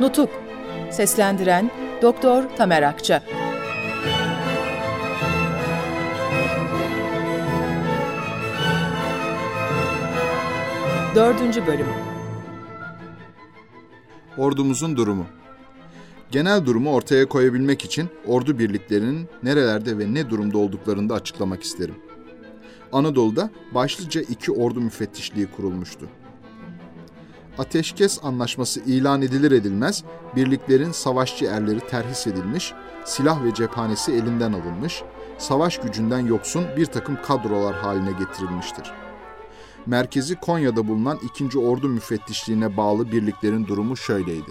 Nutuk Seslendiren Doktor Tamer Akça Dördüncü Bölüm Ordumuzun durumu Genel durumu ortaya koyabilmek için ordu birliklerinin nerelerde ve ne durumda olduklarını da açıklamak isterim. Anadolu'da başlıca iki ordu müfettişliği kurulmuştu. Ateşkes anlaşması ilan edilir edilmez birliklerin savaşçı erleri terhis edilmiş, silah ve cephanesi elinden alınmış, savaş gücünden yoksun bir takım kadrolar haline getirilmiştir. Merkezi Konya'da bulunan 2. Ordu Müfettişliğine bağlı birliklerin durumu şöyleydi.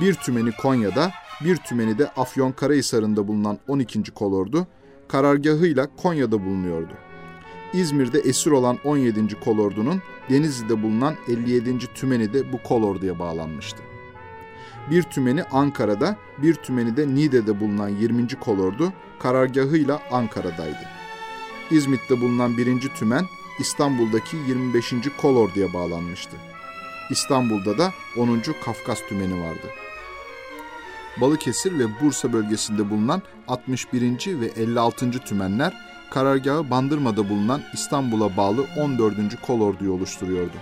Bir tümeni Konya'da, bir tümeni de Afyonkarahisar'ında bulunan 12. Kolordu, karargahıyla Konya'da bulunuyordu. İzmir'de esir olan 17. kolordunun Denizli'de bulunan 57. tümeni de bu kolorduya bağlanmıştı. Bir tümeni Ankara'da, bir tümeni de Niğde'de bulunan 20. kolordu karargahıyla Ankara'daydı. İzmit'te bulunan 1. tümen İstanbul'daki 25. kolorduya bağlanmıştı. İstanbul'da da 10. Kafkas tümeni vardı. Balıkesir ve Bursa bölgesinde bulunan 61. ve 56. tümenler karargahı Bandırma'da bulunan İstanbul'a bağlı 14. kolorduyu oluşturuyordu.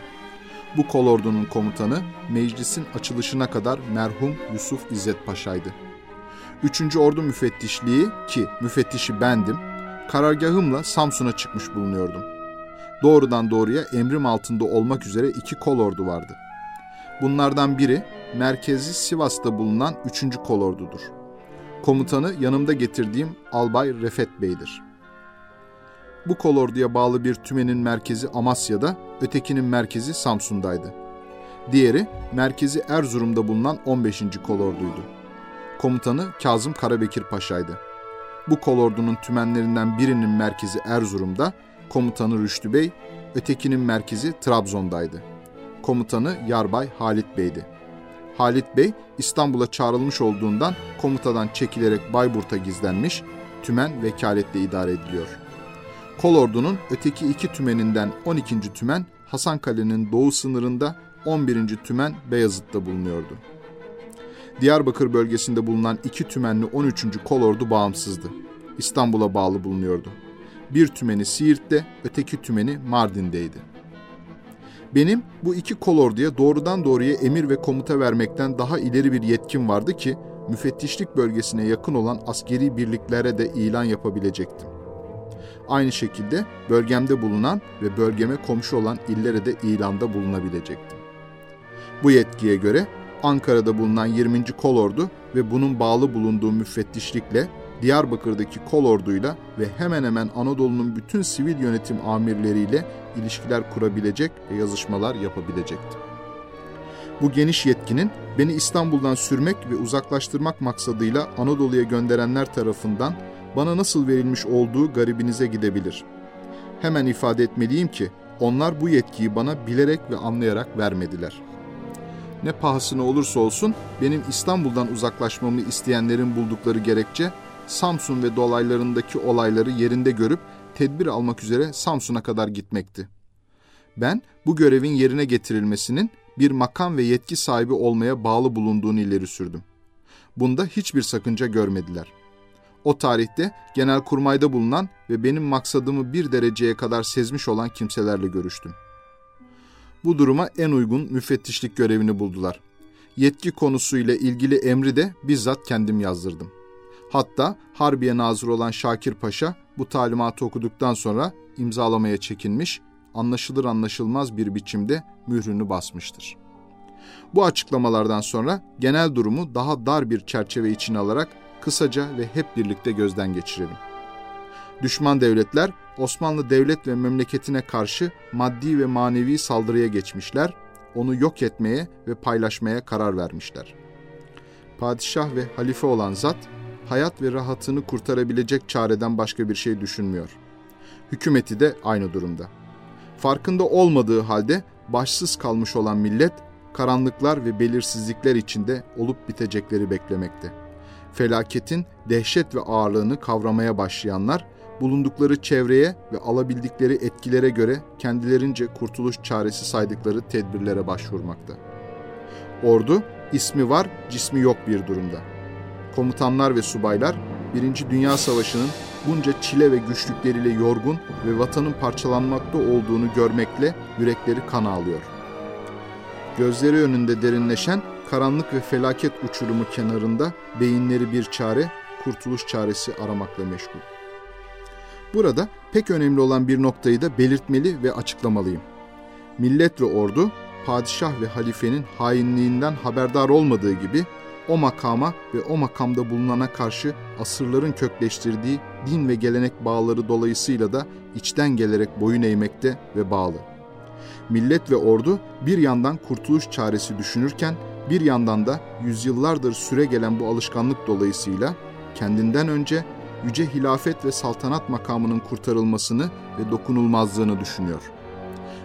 Bu kolordunun komutanı meclisin açılışına kadar merhum Yusuf İzzet Paşa'ydı. 3. Ordu Müfettişliği ki müfettişi bendim, karargahımla Samsun'a çıkmış bulunuyordum. Doğrudan doğruya emrim altında olmak üzere iki kolordu vardı. Bunlardan biri merkezi Sivas'ta bulunan 3. kolordudur. Komutanı yanımda getirdiğim Albay Refet Bey'dir. Bu kolorduya bağlı bir tümenin merkezi Amasya'da, ötekinin merkezi Samsun'daydı. Diğeri merkezi Erzurum'da bulunan 15. kolorduydu. Komutanı Kazım Karabekir Paşa'ydı. Bu kolordunun tümenlerinden birinin merkezi Erzurum'da, komutanı Rüştü Bey, ötekinin merkezi Trabzon'daydı. Komutanı Yarbay Halit Bey'di. Halit Bey İstanbul'a çağrılmış olduğundan komutadan çekilerek Bayburt'a gizlenmiş, tümen vekaletle idare ediliyor.'' Kolordu'nun öteki iki tümeninden 12. tümen Hasankale'nin doğu sınırında 11. tümen Beyazıt'ta bulunuyordu. Diyarbakır bölgesinde bulunan iki tümenli 13. kolordu bağımsızdı. İstanbul'a bağlı bulunuyordu. Bir tümeni Siirt'te, öteki tümeni Mardin'deydi. Benim bu iki kolorduya doğrudan doğruya emir ve komuta vermekten daha ileri bir yetkim vardı ki müfettişlik bölgesine yakın olan askeri birliklere de ilan yapabilecektim. Aynı şekilde bölgemde bulunan ve bölgeme komşu olan illere de ilanda bulunabilecektim. Bu yetkiye göre Ankara'da bulunan 20. Kolordu ve bunun bağlı bulunduğu müfettişlikle Diyarbakır'daki kolorduyla ve hemen hemen Anadolu'nun bütün sivil yönetim amirleriyle ilişkiler kurabilecek ve yazışmalar yapabilecektim. Bu geniş yetkinin beni İstanbul'dan sürmek ve uzaklaştırmak maksadıyla Anadolu'ya gönderenler tarafından bana nasıl verilmiş olduğu garibinize gidebilir. Hemen ifade etmeliyim ki onlar bu yetkiyi bana bilerek ve anlayarak vermediler. Ne pahasına olursa olsun benim İstanbul'dan uzaklaşmamı isteyenlerin buldukları gerekçe Samsun ve dolaylarındaki olayları yerinde görüp tedbir almak üzere Samsun'a kadar gitmekti. Ben bu görevin yerine getirilmesinin bir makam ve yetki sahibi olmaya bağlı bulunduğunu ileri sürdüm. Bunda hiçbir sakınca görmediler. O tarihte genel kurmayda bulunan ve benim maksadımı bir dereceye kadar sezmiş olan kimselerle görüştüm. Bu duruma en uygun müfettişlik görevini buldular. Yetki konusuyla ilgili emri de bizzat kendim yazdırdım. Hatta Harbiye Nazırı olan Şakir Paşa bu talimatı okuduktan sonra imzalamaya çekinmiş, anlaşılır anlaşılmaz bir biçimde mührünü basmıştır. Bu açıklamalardan sonra genel durumu daha dar bir çerçeve içine alarak kısaca ve hep birlikte gözden geçirelim. Düşman devletler Osmanlı devlet ve memleketine karşı maddi ve manevi saldırıya geçmişler, onu yok etmeye ve paylaşmaya karar vermişler. Padişah ve halife olan zat, hayat ve rahatını kurtarabilecek çareden başka bir şey düşünmüyor. Hükümeti de aynı durumda. Farkında olmadığı halde başsız kalmış olan millet, karanlıklar ve belirsizlikler içinde olup bitecekleri beklemekte felaketin dehşet ve ağırlığını kavramaya başlayanlar, bulundukları çevreye ve alabildikleri etkilere göre kendilerince kurtuluş çaresi saydıkları tedbirlere başvurmakta. Ordu, ismi var, cismi yok bir durumda. Komutanlar ve subaylar Birinci Dünya Savaşı'nın bunca çile ve güçlükleriyle yorgun ve vatanın parçalanmakta olduğunu görmekle yürekleri kan ağlıyor. Gözleri önünde derinleşen karanlık ve felaket uçurumu kenarında beyinleri bir çare, kurtuluş çaresi aramakla meşgul. Burada pek önemli olan bir noktayı da belirtmeli ve açıklamalıyım. Millet ve ordu, padişah ve halifenin hainliğinden haberdar olmadığı gibi o makama ve o makamda bulunana karşı asırların kökleştirdiği din ve gelenek bağları dolayısıyla da içten gelerek boyun eğmekte ve bağlı. Millet ve ordu bir yandan kurtuluş çaresi düşünürken bir yandan da yüzyıllardır süre gelen bu alışkanlık dolayısıyla kendinden önce yüce hilafet ve saltanat makamının kurtarılmasını ve dokunulmazlığını düşünüyor.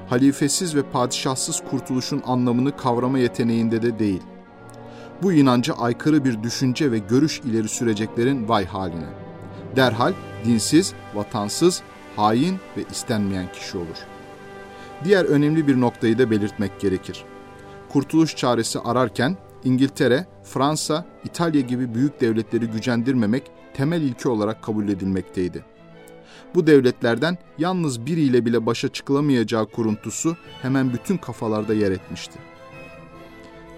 Halifesiz ve padişahsız kurtuluşun anlamını kavrama yeteneğinde de değil. Bu inanca aykırı bir düşünce ve görüş ileri süreceklerin vay haline. Derhal dinsiz, vatansız, hain ve istenmeyen kişi olur. Diğer önemli bir noktayı da belirtmek gerekir. Kurtuluş çaresi ararken İngiltere, Fransa, İtalya gibi büyük devletleri gücendirmemek temel ilke olarak kabul edilmekteydi. Bu devletlerden yalnız biriyle bile başa çıkılamayacağı kuruntusu hemen bütün kafalarda yer etmişti.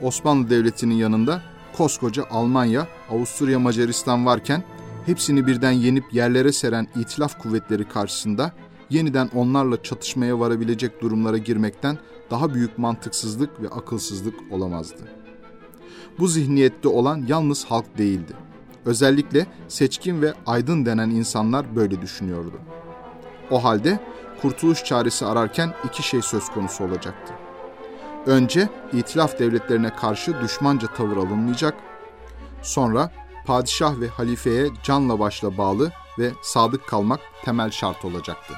Osmanlı Devleti'nin yanında koskoca Almanya, Avusturya, Macaristan varken hepsini birden yenip yerlere seren itilaf kuvvetleri karşısında yeniden onlarla çatışmaya varabilecek durumlara girmekten daha büyük mantıksızlık ve akılsızlık olamazdı. Bu zihniyette olan yalnız halk değildi. Özellikle seçkin ve aydın denen insanlar böyle düşünüyordu. O halde kurtuluş çaresi ararken iki şey söz konusu olacaktı. Önce itilaf devletlerine karşı düşmanca tavır alınmayacak, sonra padişah ve halifeye canla başla bağlı ve sadık kalmak temel şart olacaktı.